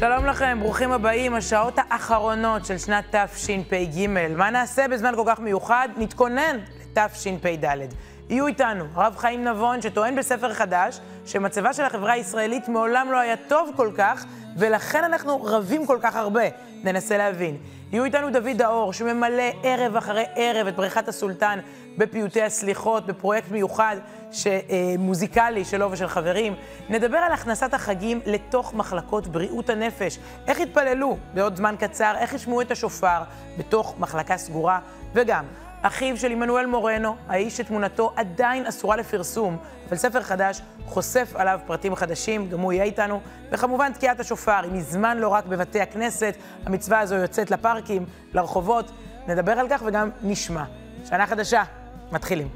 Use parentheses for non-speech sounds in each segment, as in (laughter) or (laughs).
שלום לכם, ברוכים הבאים, השעות האחרונות של שנת תשפ"ג. מה נעשה בזמן כל כך מיוחד? נתכונן לתשפ"ד. יהיו איתנו הרב חיים נבון, שטוען בספר חדש שמצבה של החברה הישראלית מעולם לא היה טוב כל כך, ולכן אנחנו רבים כל כך הרבה. ננסה להבין. יהיו איתנו דוד האור, שממלא ערב אחרי ערב את בריכת הסולטן בפיוטי הסליחות, בפרויקט מיוחד ש, אה, מוזיקלי שלו ושל חברים. נדבר על הכנסת החגים לתוך מחלקות בריאות הנפש. איך יתפללו בעוד זמן קצר, איך ישמעו את השופר בתוך מחלקה סגורה, וגם אחיו של עמנואל מורנו, האיש שתמונתו עדיין אסורה לפרסום, אבל ספר חדש חושף עליו פרטים חדשים, גם הוא יהיה איתנו. וכמובן תקיעת השופר, היא מזמן לא רק בבתי הכנסת, המצווה הזו יוצאת לפארקים, לרחובות. נדבר על כך וגם נשמע. שנה חדשה, מתחילים.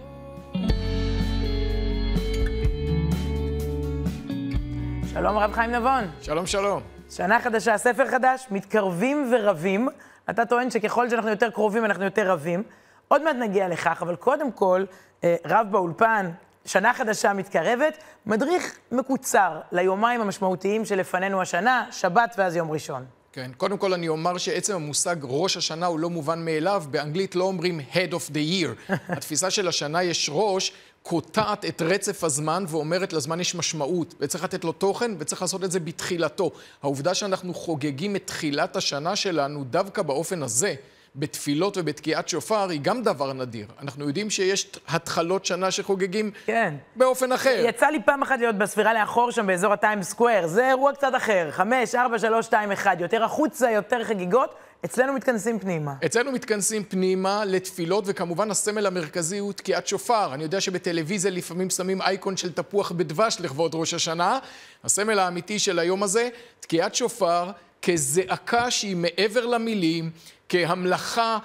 שלום רב חיים נבון. שלום, שלום. שנה חדשה, ספר חדש, מתקרבים ורבים. אתה טוען שככל שאנחנו יותר קרובים, אנחנו יותר רבים. עוד מעט נגיע לכך, אבל קודם כל, אה, רב באולפן, שנה חדשה מתקרבת, מדריך מקוצר ליומיים המשמעותיים שלפנינו השנה, שבת ואז יום ראשון. כן, קודם כל אני אומר שעצם המושג ראש השנה הוא לא מובן מאליו, באנגלית לא אומרים head of the year. (laughs) התפיסה של השנה יש ראש, קוטעת את רצף הזמן ואומרת לזמן יש משמעות, וצריך לתת לו תוכן וצריך לעשות את זה בתחילתו. העובדה שאנחנו חוגגים את תחילת השנה שלנו דווקא באופן הזה, בתפילות ובתקיעת שופר היא גם דבר נדיר. אנחנו יודעים שיש התחלות שנה שחוגגים כן. באופן אחר. יצא לי פעם אחת להיות בספירה לאחור שם באזור הטיים סקוויר. זה אירוע קצת אחר. חמש, ארבע, שלוש, שתיים, אחד. יותר החוצה, יותר חגיגות. אצלנו מתכנסים פנימה. אצלנו מתכנסים פנימה לתפילות, וכמובן הסמל המרכזי הוא תקיעת שופר. אני יודע שבטלוויזיה לפעמים שמים אייקון של תפוח בדבש לכבוד ראש השנה. הסמל האמיתי של היום הזה, תקיעת שופר כזעקה שהיא מעבר למילים, כהמלכה,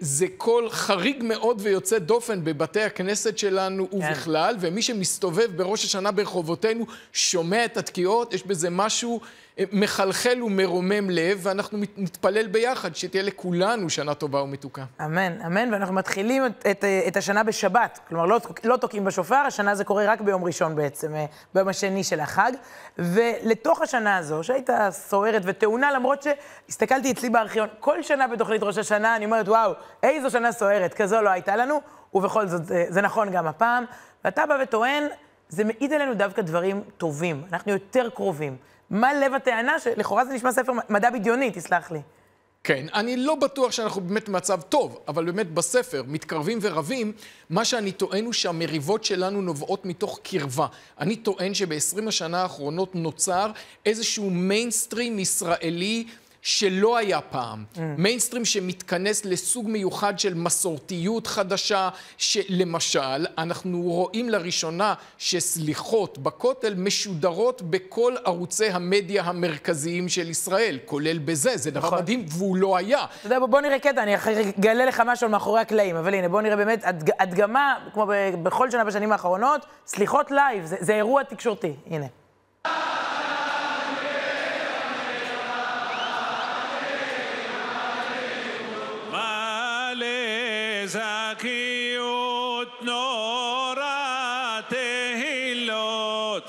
זה קול חריג מאוד ויוצא דופן בבתי הכנסת שלנו כן. ובכלל, ומי שמסתובב בראש השנה ברחובותינו שומע את התקיעות, יש בזה משהו אה, מחלחל ומרומם לב, ואנחנו נתפלל ביחד שתהיה לכולנו שנה טובה ומתוקה. אמן, אמן, ואנחנו מתחילים את, את, את השנה בשבת. כלומר, לא, לא תוקעים בשופר, השנה זה קורה רק ביום ראשון בעצם, אה, ביום השני של החג. ולתוך השנה הזו, שהייתה סוערת וטעונה, למרות שהסתכלתי אצלי בארכיון, כל שנה בתוכנית ראש השנה, אני אומרת, וואו, איזו שנה סוערת, כזו לא הייתה לנו, ובכל זאת, זה, זה נכון גם הפעם. ואתה בא וטוען, זה מעיד עלינו דווקא דברים טובים. אנחנו יותר קרובים. מה לב הטענה, שלכאורה זה נשמע ספר מדע בדיוני, תסלח לי. כן, אני לא בטוח שאנחנו באמת במצב טוב, אבל באמת בספר, מתקרבים ורבים, מה שאני טוען הוא שהמריבות שלנו נובעות מתוך קרבה. אני טוען שב-20 השנה האחרונות נוצר איזשהו מיינסטרים ישראלי שלא היה פעם. Mm. מיינסטרים שמתכנס לסוג מיוחד של מסורתיות חדשה, שלמשל, אנחנו רואים לראשונה שסליחות בכותל משודרות בכל ערוצי המדיה המרכזיים של ישראל, כולל בזה, זה דבר נכון. מדהים, והוא לא היה. אתה יודע, בוא נראה קטע, אני אגלה לך משהו על מאחורי הקלעים, אבל הנה, בוא נראה באמת הדג, הדגמה, כמו בכל שנה בשנים האחרונות, סליחות live, זה, זה אירוע תקשורתי, הנה. זכיות נורא תהילות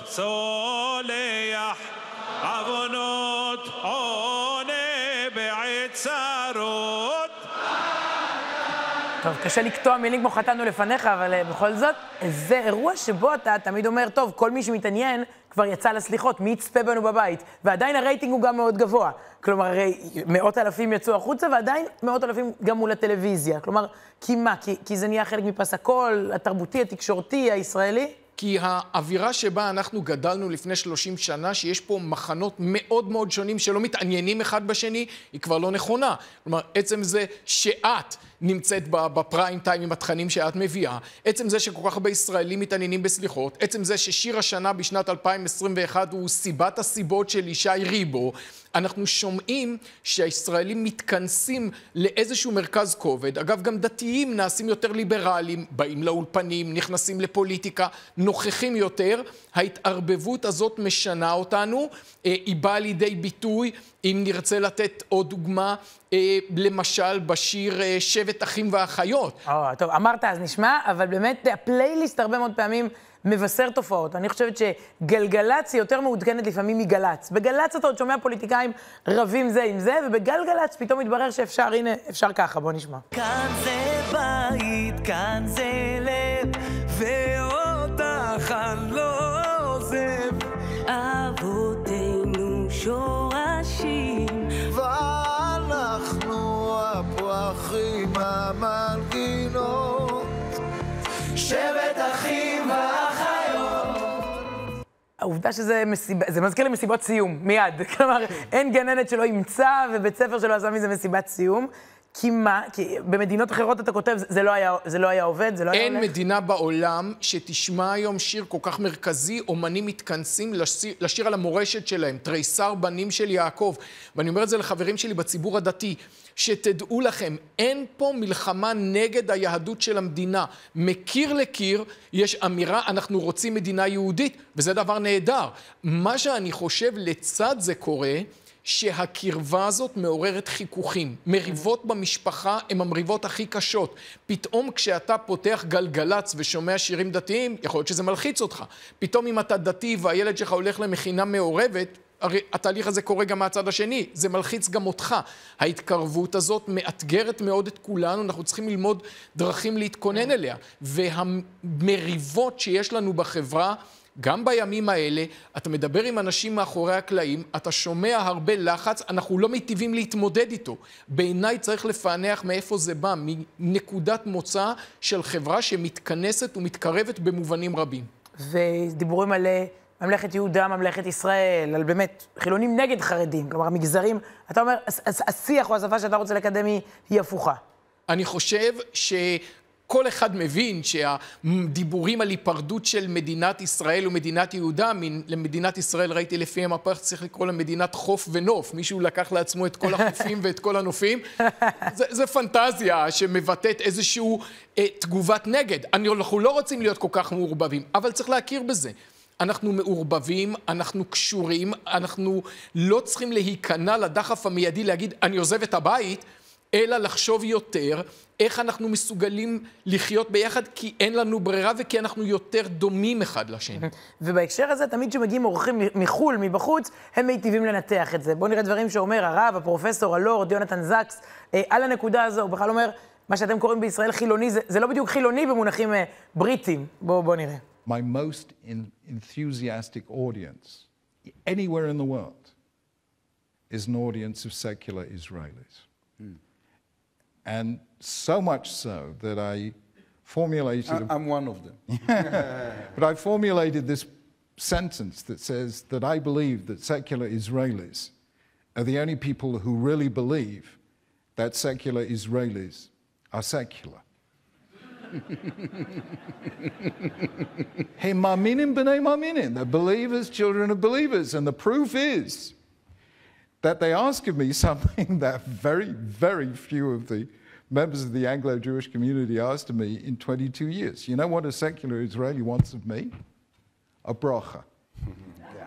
טוב, קשה לקטוע מילים כמו חטאנו לפניך, אבל uh, בכל זאת, זה אירוע שבו אתה תמיד אומר, טוב, כל מי שמתעניין כבר יצא לסליחות, מי יצפה בנו בבית? ועדיין הרייטינג הוא גם מאוד גבוה. כלומר, הרי מאות אלפים יצאו החוצה, ועדיין מאות אלפים גם מול הטלוויזיה. כלומר, כי מה? כי, כי זה נהיה חלק מפס הקול, התרבותי, התקשורתי, הישראלי? כי האווירה שבה אנחנו גדלנו לפני 30 שנה, שיש פה מחנות מאוד מאוד שונים שלא מתעניינים אחד בשני, היא כבר לא נכונה. כלומר, עצם זה שאת נמצאת בפריים טיים עם התכנים שאת מביאה, עצם זה שכל כך הרבה ישראלים מתעניינים בסליחות, עצם זה ששיר השנה בשנת 2021 הוא סיבת הסיבות של ישי ריבו, אנחנו שומעים שהישראלים מתכנסים לאיזשהו מרכז כובד. אגב, גם דתיים נעשים יותר ליברליים, באים לאולפנים, נכנסים לפוליטיקה, נוכחים יותר. ההתערבבות הזאת משנה אותנו, אה, היא באה לידי ביטוי, אם נרצה לתת עוד דוגמה, למשל בשיר אה, שבט אחים ואחיות. Oh, טוב, אמרת אז נשמע, אבל באמת הפלייליסט הרבה מאוד פעמים מבשר תופעות. אני חושבת שגלגלצ היא יותר מעודכנת לפעמים מגל"צ. בגל"צ אתה עוד שומע פוליטיקאים רבים זה עם זה, ובגלגלצ פתאום מתברר שאפשר, הנה, אפשר ככה, בוא נשמע. כאן זה בית, כאן זה לב, ואותך אני לא עוזב. אבותינו שורשים, המנגינות שבט אחים ואחיות העובדה שזה מסיבה, זה מזכיר לי מסיבות סיום, מיד. (laughs) כלומר, אין גננת שלא אימצה ובית ספר שלא עשה מזה מסיבת סיום. כי מה? כי במדינות אחרות אתה כותב, זה לא היה, זה לא היה עובד, זה לא היה אין הולך? מדינה בעולם שתשמע היום שיר כל כך מרכזי, אומנים מתכנסים לשיר, לשיר על המורשת שלהם, תריסר בנים של יעקב. ואני אומר את זה לחברים שלי בציבור הדתי, שתדעו לכם, אין פה מלחמה נגד היהדות של המדינה. מקיר לקיר יש אמירה, אנחנו רוצים מדינה יהודית, וזה דבר נהדר. מה שאני חושב לצד זה קורה, שהקרבה הזאת מעוררת חיכוכים. מריבות במשפחה הן המריבות הכי קשות. פתאום כשאתה פותח גלגלצ ושומע שירים דתיים, יכול להיות שזה מלחיץ אותך. פתאום אם אתה דתי והילד שלך הולך למכינה מעורבת, הרי התהליך הזה קורה גם מהצד השני, זה מלחיץ גם אותך. ההתקרבות הזאת מאתגרת מאוד את כולנו, אנחנו צריכים ללמוד דרכים להתכונן אליה. והמריבות שיש לנו בחברה, גם בימים האלה, אתה מדבר עם אנשים מאחורי הקלעים, אתה שומע הרבה לחץ, אנחנו לא מיטיבים להתמודד איתו. בעיניי צריך לפענח מאיפה זה בא, מנקודת מוצא של חברה שמתכנסת ומתקרבת במובנים רבים. ודיבורים על אה, ממלכת יהודה, ממלכת ישראל, על באמת חילונים נגד חרדים, כלומר המגזרים, אתה אומר, השיח או השפה שאתה רוצה לקדם היא, היא הפוכה. אני חושב שכל אחד מבין שהדיבורים על היפרדות של מדינת ישראל ומדינת יהודה, למדינת ישראל ראיתי לפי המפה צריך לקרוא לה מדינת חוף ונוף. מישהו לקח לעצמו את כל החופים ואת כל הנופים. (laughs) זה, זה פנטזיה שמבטאת איזושהי אה, תגובת נגד. אני, אנחנו לא רוצים להיות כל כך מעורבבים, אבל צריך להכיר בזה. אנחנו מעורבבים, אנחנו קשורים, אנחנו לא צריכים להיכנע לדחף המיידי להגיד, אני עוזב את הבית, אלא לחשוב יותר איך אנחנו מסוגלים לחיות ביחד, כי אין לנו ברירה וכי אנחנו יותר דומים אחד לשני. ובהקשר הזה, תמיד כשמגיעים אורחים מחו"ל, מבחוץ, הם מיטיבים לנתח את זה. בואו נראה דברים שאומר הרב, הפרופסור, הלורד, יונתן זקס, אה, על הנקודה הזו, הוא בכלל אומר, מה שאתם קוראים בישראל חילוני, זה, זה לא בדיוק חילוני במונחים אה, בריטיים. בואו בוא נראה. my most enthusiastic audience anywhere in the world is an audience of secular Israelis. And so much so that I formulated, a- I'm one of them. (laughs) but I formulated this sentence that says that I believe that secular Israelis are the only people who really believe that secular Israelis are secular. Hey, maminim b'nei maminim. They're believers, children of believers. And the proof is that they ask of me (laughs) something that very, very few of the members of the Anglo Jewish community asked of me in 22 years. You know what a secular Israeli wants of me? A bracha.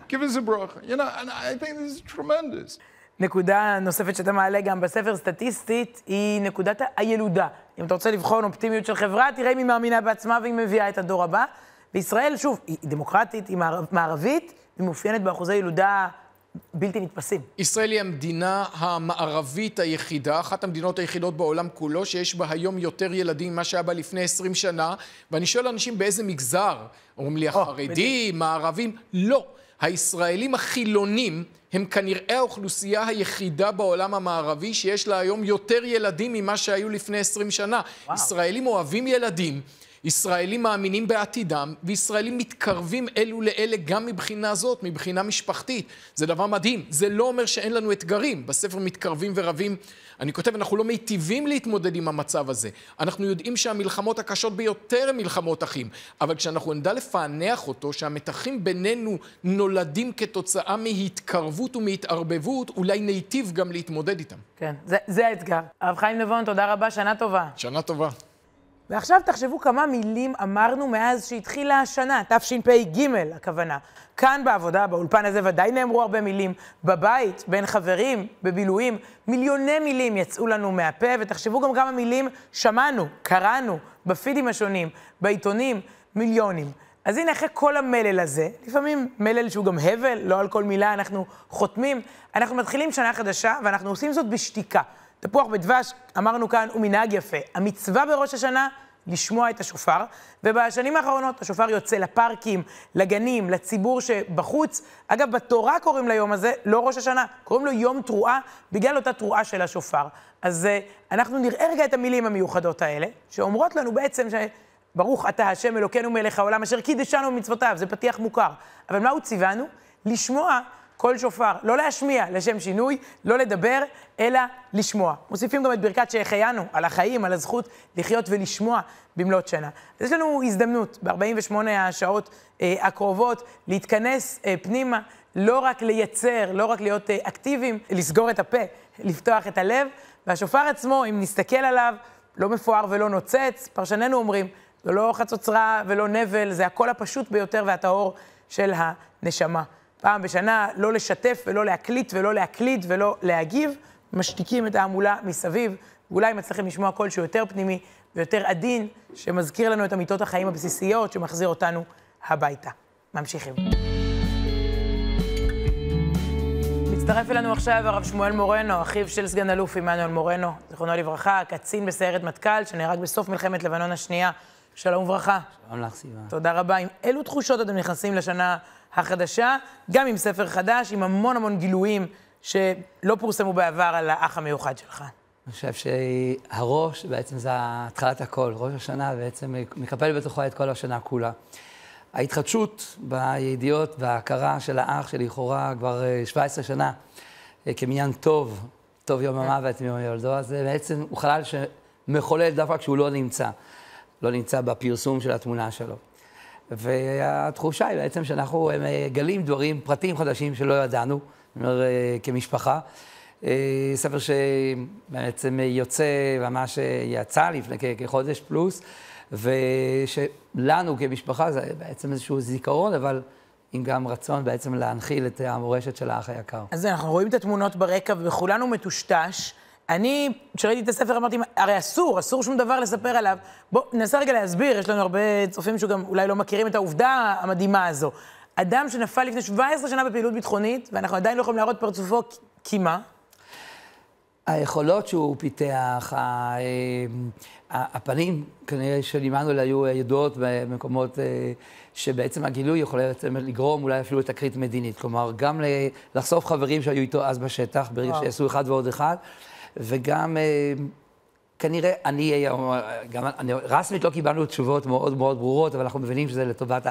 Give us a bracha. You know, and I think this is tremendous. נקודה נוספת שאתה מעלה גם בספר סטטיסטית, היא נקודת הילודה. אם אתה רוצה לבחון אופטימיות של חברה, תראה אם היא מאמינה בעצמה והיא מביאה את הדור הבא. וישראל, שוב, היא דמוקרטית, היא מערב, מערבית, היא מאופיינת באחוזי ילודה בלתי נתפסים. ישראל היא המדינה המערבית היחידה, אחת המדינות היחידות בעולם כולו, שיש בה היום יותר ילדים ממה שהיה בה לפני 20 שנה, ואני שואל אנשים באיזה מגזר? אומרים לי, החרדים, הערבים? לא. הישראלים החילונים הם כנראה האוכלוסייה היחידה בעולם המערבי שיש לה היום יותר ילדים ממה שהיו לפני 20 שנה. וואו. ישראלים אוהבים ילדים. ישראלים מאמינים בעתידם, וישראלים מתקרבים אלו לאלה גם מבחינה זאת, מבחינה משפחתית. זה דבר מדהים. זה לא אומר שאין לנו אתגרים. בספר מתקרבים ורבים, אני כותב, אנחנו לא מיטיבים להתמודד עם המצב הזה. אנחנו יודעים שהמלחמות הקשות ביותר הן מלחמות אחים, אבל כשאנחנו נדע לפענח אותו, שהמתחים בינינו נולדים כתוצאה מהתקרבות ומהתערבבות, אולי ניטיב גם להתמודד איתם. כן, זה, זה האתגר. הרב חיים נבון, תודה רבה, שנה טובה. שנה טובה. ועכשיו תחשבו כמה מילים אמרנו מאז שהתחילה השנה, תשפ"ג הכוונה. כאן בעבודה, באולפן הזה ודאי נאמרו הרבה מילים. בבית, בין חברים, בבילויים, מיליוני מילים יצאו לנו מהפה, ותחשבו גם כמה מילים שמענו, קראנו, בפידים השונים, בעיתונים, מיליונים. אז הנה, אחרי כל המלל הזה, לפעמים מלל שהוא גם הבל, לא על כל מילה אנחנו חותמים, אנחנו מתחילים שנה חדשה, ואנחנו עושים זאת בשתיקה. תפוח בדבש, אמרנו כאן, הוא מנהג יפה. המצווה בראש השנה, לשמוע את השופר, ובשנים האחרונות השופר יוצא לפארקים, לגנים, לציבור שבחוץ. אגב, בתורה קוראים ליום הזה לא ראש השנה, קוראים לו יום תרועה, בגלל אותה תרועה של השופר. אז uh, אנחנו נראה רגע את המילים המיוחדות האלה, שאומרות לנו בעצם ש... ברוך אתה השם אלוקינו מלך העולם, אשר קידשנו במצוותיו, זה פתיח מוכר. אבל מה הוא ציוונו? לשמוע קול שופר, לא להשמיע לשם שינוי, לא לדבר, אלא לשמוע. מוסיפים גם את ברכת שהחיינו, על החיים, על הזכות לחיות ולשמוע במלאת שנה. אז יש לנו הזדמנות ב-48 השעות אה, הקרובות להתכנס אה, פנימה, לא רק לייצר, לא רק להיות אה, אקטיביים, לסגור את הפה, לפתוח את הלב, והשופר עצמו, אם נסתכל עליו, לא מפואר ולא נוצץ, פרשנינו אומרים, זה לא חצוצרה ולא נבל, זה הקול הפשוט ביותר והטהור של הנשמה. פעם בשנה לא לשתף ולא להקליט ולא להקליד ולא להגיב, משתיקים את ההמולה מסביב, ואולי מצליחים לשמוע קול שהוא יותר פנימי ויותר עדין, שמזכיר לנו את אמיתות החיים הבסיסיות, שמחזיר אותנו הביתה. ממשיכים. מצטרף אלינו עכשיו הרב שמואל מורנו, אחיו של סגן אלוף עמנואל מורנו, זיכרונו לברכה, קצין בסיירת מטכ"ל, שנהרג בסוף מלחמת לבנון השנייה. שלום וברכה. שלום לך, סיבה. תודה רבה. עם אילו תחושות אתם נכנסים לשנה החדשה, גם עם ספר חדש, עם המון המון גילויים שלא פורסמו בעבר על האח המיוחד שלך? אני חושב שהראש בעצם זה התחלת הכל. ראש השנה בעצם מקפל בתוכו את כל השנה כולה. ההתחדשות בידיעות וההכרה של האח שלכאורה כבר 17 אה, שנה אה, כמניין טוב, טוב יום המוות מיום ילדו, אז בעצם הוא חלל שמחולל דווקא כשהוא לא נמצא. לא נמצא בפרסום של התמונה שלו. והתחושה היא בעצם שאנחנו מגלים דברים, פרטים חדשים שלא ידענו, אומר, אה, כמשפחה. אה, ספר שבעצם יוצא, ממש יצא לפני כחודש פלוס, ושלנו כמשפחה זה בעצם איזשהו זיכרון, אבל עם גם רצון בעצם להנחיל את המורשת של האח היקר. אז אנחנו רואים את התמונות ברקע, וכולנו מטושטש. אני, כשראיתי את הספר, אמרתי, הרי אסור, אסור שום דבר לספר עליו. בואו, ננסה רגע להסביר, יש לנו הרבה צופים שגם אולי לא מכירים את העובדה המדהימה הזו. אדם שנפל לפני 17 שנה בפעילות ביטחונית, ואנחנו עדיין לא יכולים להראות פרצופו, כי מה? היכולות שהוא פיתח, אה, הפנים כנראה של עמנואל היו ידועות במקומות אה, שבעצם הגילוי יכול לגרום אולי אפילו לתקרית מדינית. כלומר, גם לחשוף חברים שהיו איתו אז בשטח, ברגע שיעשו אחד ועוד אחד. וגם אה, כנראה אני, גם אני, רסמית לא קיבלנו תשובות מאוד מאוד ברורות, אבל אנחנו מבינים שזה לטובת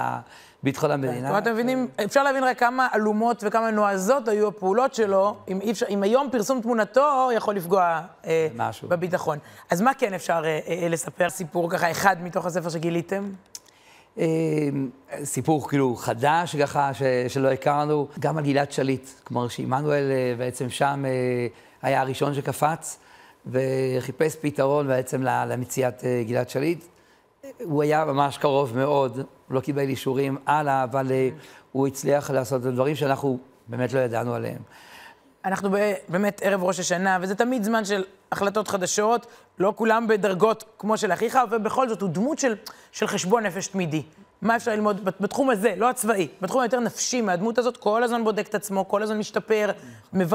ביטחון המדינה. זאת אומרת, אתם מבינים, אפשר להבין רק כמה עלומות וכמה נועזות היו הפעולות שלו, אם, אפשר, אם היום פרסום תמונתו יכול לפגוע אה, בביטחון. אז מה כן אפשר אה, אה, לספר? סיפור ככה אחד מתוך הספר שגיליתם? אה, סיפור כאילו חדש ככה, ש, שלא הכרנו, גם על גלעד שליט. כלומר, שעמנואל אה, בעצם שם... היה הראשון שקפץ וחיפש פתרון בעצם למציאת אה, גלעד שליט. הוא היה ממש קרוב מאוד, לא קיבל אישורים הלאה, אבל אה, הוא הצליח לעשות את הדברים שאנחנו באמת לא ידענו עליהם. אנחנו באמת ערב ראש השנה, וזה תמיד זמן של החלטות חדשות, לא כולם בדרגות כמו של אחיך, ובכל זאת הוא דמות של, של חשבון נפש תמידי. מה אפשר ללמוד בתחום הזה, לא הצבאי, בתחום היותר נפשי מהדמות הזאת, כל הזמן בודק את עצמו, כל הזמן משתפר,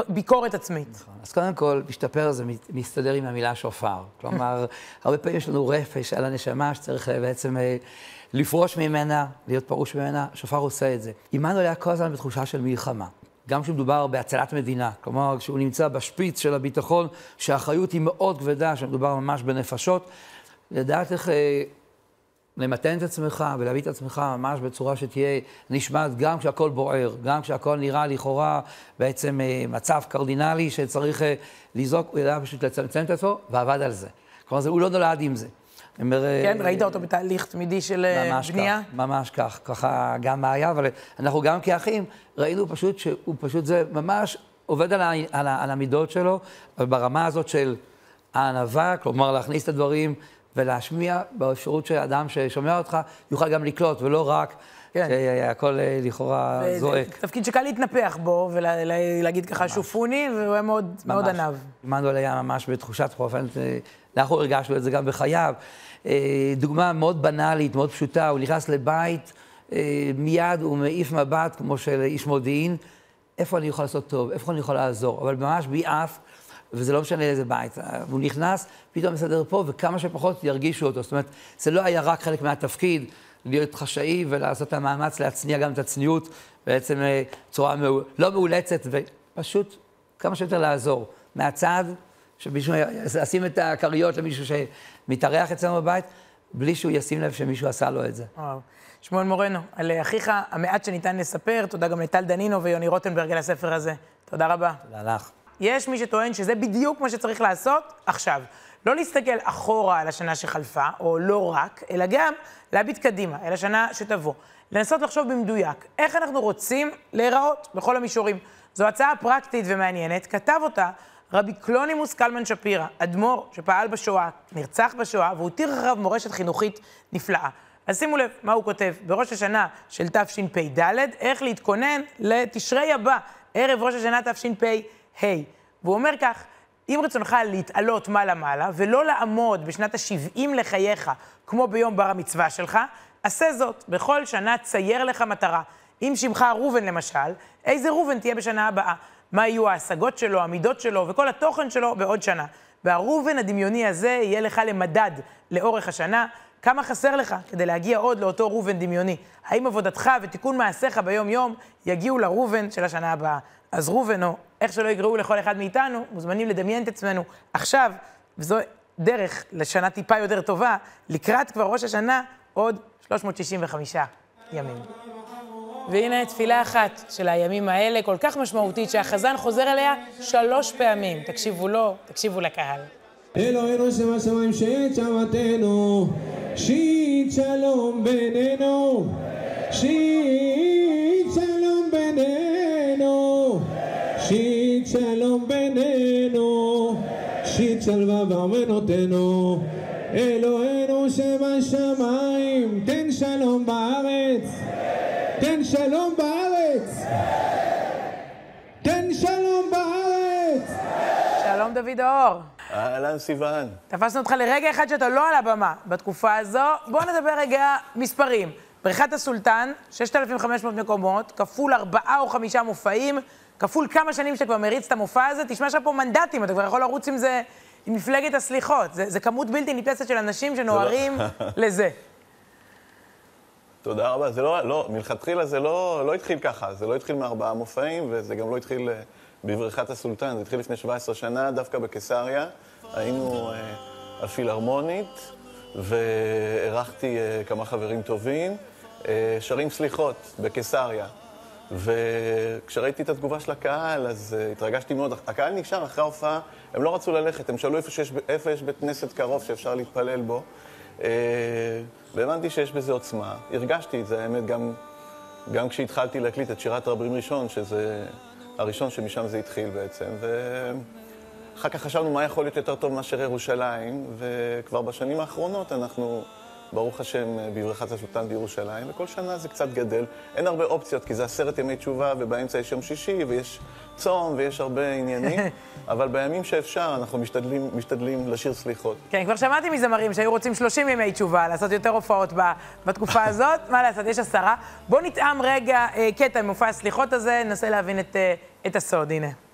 ביקורת עצמית. נכון. אז קודם כל, משתפר זה מסתדר עם המילה שופר. כלומר, (laughs) הרבה פעמים יש לנו רפש על הנשמה שצריך אה, בעצם אה, לפרוש ממנה, להיות פרוש ממנה, שופר עושה את זה. עמנואל היה כל הזמן בתחושה של מלחמה. גם כשמדובר בהצלת מדינה, כלומר, כשהוא נמצא בשפיץ של הביטחון, שהאחריות היא מאוד כבדה, שמדובר ממש בנפשות, לדעת איך אה, למתן את עצמך ולהביא את עצמך ממש בצורה שתהיה נשמעת גם כשהכול בוער, גם כשהכול נראה לכאורה בעצם אה, מצב קרדינלי שצריך אה, לזעוק, הוא ידע פשוט לצמצם את עצמו ועבד על זה. כלומר, הוא לא נולד עם זה. אומר, כן, ראית אותו בתהליך תמידי של אה, ממש בנייה? כך, ממש כך, ככה גם מה היה, אבל אנחנו גם כאחים ראינו פשוט שהוא פשוט זה ממש עובד על, ה, על, ה, על המידות שלו, אבל ברמה הזאת של הענווה, כלומר להכניס את הדברים ולהשמיע באפשרות שאדם ששומע אותך יוכל גם לקלוט, ולא רק כן. שהכל אה, לכאורה זועק. תפקיד שקל להתנפח בו ולהגיד ככה שופוני, והוא היה מאוד, מאוד עניו. עמנואל היה ממש בתחושת חופן, אנחנו הרגשנו את זה גם בחייו. אה, דוגמה מאוד בנאלית, מאוד פשוטה, הוא נכנס לבית, אה, מיד הוא מעיף מבט כמו של איש מודיעין, איפה אני יכול לעשות טוב, איפה אני יכול לעזור, אבל ממש ביעף, וזה לא משנה איזה בית. הוא נכנס, פתאום מסדר פה, וכמה שפחות ירגישו אותו. זאת אומרת, זה לא היה רק חלק מהתפקיד, להיות חשאי ולעשות את המאמץ להצניע גם את הצניעות, בעצם בצורה מאול... לא מאולצת, ופשוט כמה שיותר לעזור. מהצד, שמישהו ישים את הכריות למישהו שמתארח אצלנו בבית, בלי שהוא ישים לב שמישהו עשה לו את זה. וואו. שמואל מורנו, על אחיך המעט שניתן לספר, תודה גם לטל דנינו ויוני רוטנברג על הספר הזה. תודה רבה. תודה לך. יש מי שטוען שזה בדיוק מה שצריך לעשות עכשיו. לא להסתכל אחורה על השנה שחלפה, או לא רק, אלא גם להביט קדימה, אל השנה שתבוא. לנסות לחשוב במדויק, איך אנחנו רוצים להיראות בכל המישורים. זו הצעה פרקטית ומעניינת, כתב אותה רבי קלונימוס קלמן שפירא, אדמו"ר שפעל בשואה, נרצח בשואה, והותיר אחריו מורשת חינוכית נפלאה. אז שימו לב מה הוא כותב בראש השנה של תשפ"ד, איך להתכונן לתשרי הבא, ערב ראש השנה תשפ"ה. והוא אומר כך, אם רצונך להתעלות מעלה-מעלה, ולא לעמוד בשנת ה-70 לחייך, כמו ביום בר המצווה שלך, עשה זאת. בכל שנה צייר לך מטרה. אם שמך ראובן למשל, איזה ראובן תהיה בשנה הבאה? מה יהיו ההשגות שלו, המידות שלו וכל התוכן שלו בעוד שנה. והראובן הדמיוני הזה יהיה לך למדד לאורך השנה. כמה חסר לך כדי להגיע עוד לאותו ראובן דמיוני? האם עבודתך ותיקון מעשיך ביום-יום יגיעו לראובן של השנה הבאה? אז ראובן, או איך שלא יקראו לכל אחד מאיתנו, מוזמנים לדמיין את עצמנו עכשיו, וזו דרך לשנה טיפה יותר טובה, לקראת כבר ראש השנה, עוד 365 ימים. והנה תפילה אחת של הימים האלה, כל כך משמעותית, שהחזן חוזר אליה שלוש פעמים. תקשיבו לו, תקשיבו לקהל. אלוהינו שבשמיים שאת שבתנו, שית שלום בינינו, שית שלום בינינו, שית שלום בינינו, שית שלווה בארמנותינו. אלוהינו שבשמיים, תן שלום בארץ, תן שלום בארץ, תן שלום בארץ. שלום דוד אור. אהלן סיוון. תפסנו אותך לרגע אחד שאתה לא על הבמה בתקופה הזו. בוא נדבר רגע מספרים. בריכת הסולטן, 6,500 מקומות, כפול ארבעה או חמישה מופעים, כפול כמה שנים שאתה כבר מריץ את המופע הזה, תשמע שם פה מנדטים, אתה כבר יכול לרוץ עם זה, עם מפלגת הסליחות. זה, זה כמות בלתי נתפסת של אנשים שנוהרים (laughs) לזה. תודה רבה. זה לא, לא, מלכתחילה זה לא, לא התחיל ככה, זה לא התחיל מארבעה מופעים, וזה גם לא התחיל אה, בבריכת הסולטן, זה התחיל לפני 17 שנה, דווקא בקיסריה. היינו אה, הפילהרמונית, ואירחתי אה, כמה חברים טובים, אה, שרים סליחות בקיסריה. וכשראיתי את התגובה של הקהל, אז uh, התרגשתי מאוד. הקהל נשאר אחרי ההופעה, הם לא רצו ללכת, הם שאלו איפה, שיש, איפה יש בית כנסת קרוב שאפשר להתפלל בו. Uh, והבנתי שיש בזה עוצמה. הרגשתי את זה, האמת, גם, גם כשהתחלתי להקליט את שירת רבים ראשון, שזה הראשון שמשם זה התחיל בעצם. ואחר כך חשבנו מה יכול להיות יותר טוב מאשר ירושלים, וכבר בשנים האחרונות אנחנו... ברוך השם, בבריכת הסולטן בירושלים, וכל שנה זה קצת גדל. אין הרבה אופציות, כי זה עשרת ימי תשובה, ובאמצע יש יום שישי, ויש צום, ויש הרבה עניינים, (laughs) אבל בימים שאפשר, אנחנו משתדלים, משתדלים לשיר סליחות. כן, כבר שמעתי מזמרים שהיו רוצים 30 ימי תשובה, לעשות יותר הופעות בתקופה (laughs) הזאת. מה לעשות, יש עשרה. בואו נטעם רגע אה, קטע ממופע הסליחות הזה, ננסה להבין את, אה, את הסוד. הנה.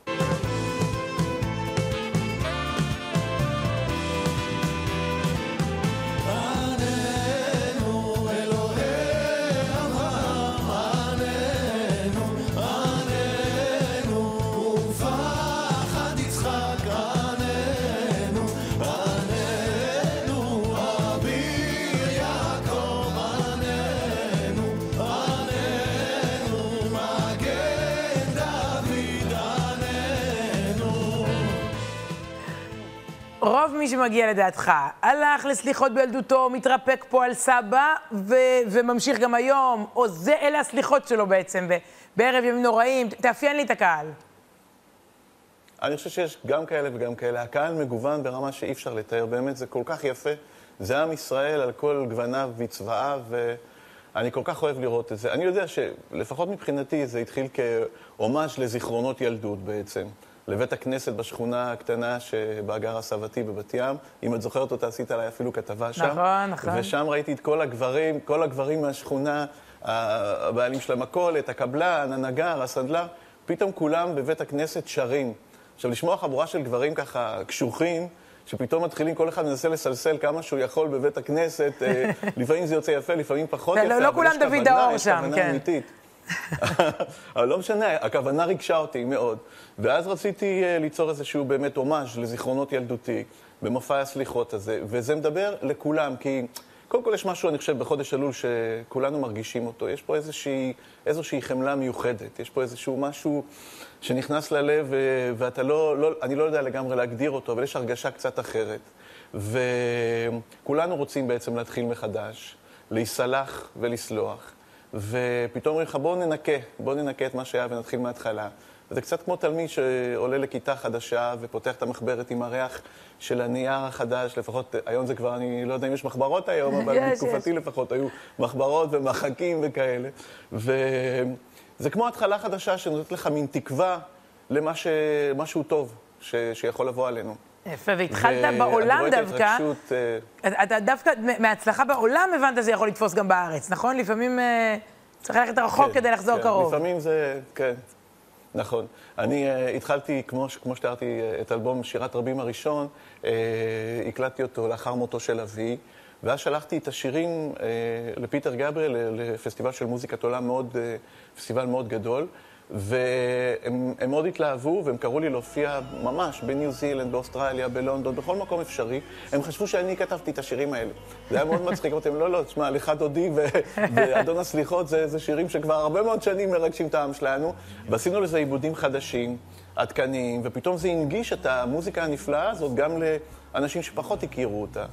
שמגיע לדעתך, הלך לסליחות בילדותו, מתרפק פה על סבא, ו- וממשיך גם היום, או זה, אלה הסליחות שלו בעצם, בערב ימים נוראים, תאפיין לי את הקהל. אני חושב שיש גם כאלה וגם כאלה. הקהל מגוון ברמה שאי אפשר לתאר, באמת, זה כל כך יפה. זה עם ישראל על כל גווניו וצבעיו, ואני כל כך אוהב לראות את זה. אני יודע שלפחות מבחינתי זה התחיל כהומאז' לזיכרונות ילדות בעצם. לבית הכנסת בשכונה הקטנה שבה גרה סבתי בבת ים. אם את זוכרת אותה, עשית עליי אפילו כתבה שם. נכון, נכון. ושם ראיתי את כל הגברים, כל הגברים מהשכונה הבעלים של המכולת, הקבלן, הנגר, הסנדלר, פתאום כולם בבית הכנסת שרים. עכשיו, לשמוע חבורה של גברים ככה קשוחים, שפתאום מתחילים, כל אחד מנסה לסלסל כמה שהוא יכול בבית הכנסת, אה, (laughs) לפעמים זה יוצא יפה, לפעמים פחות לא, יפה, לא כולם דוד האור שם, כן. (laughs) אבל לא משנה, הכוונה ריגשה אותי מאוד. ואז רציתי אה, ליצור איזשהו באמת הומאז' לזיכרונות ילדותי, במופע הסליחות הזה, וזה מדבר לכולם, כי קודם כל יש משהו, אני חושב, בחודש אלול שכולנו מרגישים אותו. יש פה איזושהי, איזושהי חמלה מיוחדת, יש פה איזשהו משהו שנכנס ללב, אה, ואתה לא, לא, אני לא יודע לגמרי להגדיר אותו, אבל יש הרגשה קצת אחרת. וכולנו רוצים בעצם להתחיל מחדש, להיסלח ולסלוח. ופתאום אומרים לך, בוא ננקה, בוא ננקה את מה שהיה ונתחיל מההתחלה. זה קצת כמו תלמיד שעולה לכיתה חדשה ופותח את המחברת עם הריח של הנייר החדש, לפחות היום זה כבר, אני לא יודע אם יש מחברות היום, (laughs) אבל בתקופתי לפחות היו מחברות ומחקים וכאלה. וזה כמו התחלה חדשה שנותנת לך מין תקווה למשהו טוב ש... שיכול לבוא עלינו. יפה, והתחלת ו- בעולם דווקא. אה, אתה דווקא, מההצלחה בעולם הבנת שזה יכול לתפוס גם בארץ, נכון? לפעמים אה, צריך ללכת רחוק כן, כדי לחזור כן, קרוב. לפעמים זה, כן, נכון. אני uh, התחלתי, כמו, כמו שתיארתי, את אלבום שירת רבים הראשון, uh, הקלטתי אותו לאחר מותו של אבי, ואז שלחתי את השירים uh, לפיטר גבריאל, לפסטיבל של מוזיקת עולם מאוד, uh, פסטיבל מאוד גדול. והם הם מאוד התלהבו, והם קראו לי להופיע ממש בניו זילנד, באוסטרליה, בלונדון, בכל מקום אפשרי. הם חשבו שאני כתבתי את השירים האלה. זה היה מאוד (laughs) מצחיק, אמרתי להם, לא, לא, תשמע, לך דודי (laughs) ואדון הסליחות, זה, זה שירים שכבר הרבה מאוד שנים מרגשים את העם שלנו. ועשינו לזה עיבודים חדשים, עדכניים, ופתאום זה הנגיש את המוזיקה הנפלאה הזאת גם לאנשים שפחות הכירו אותה.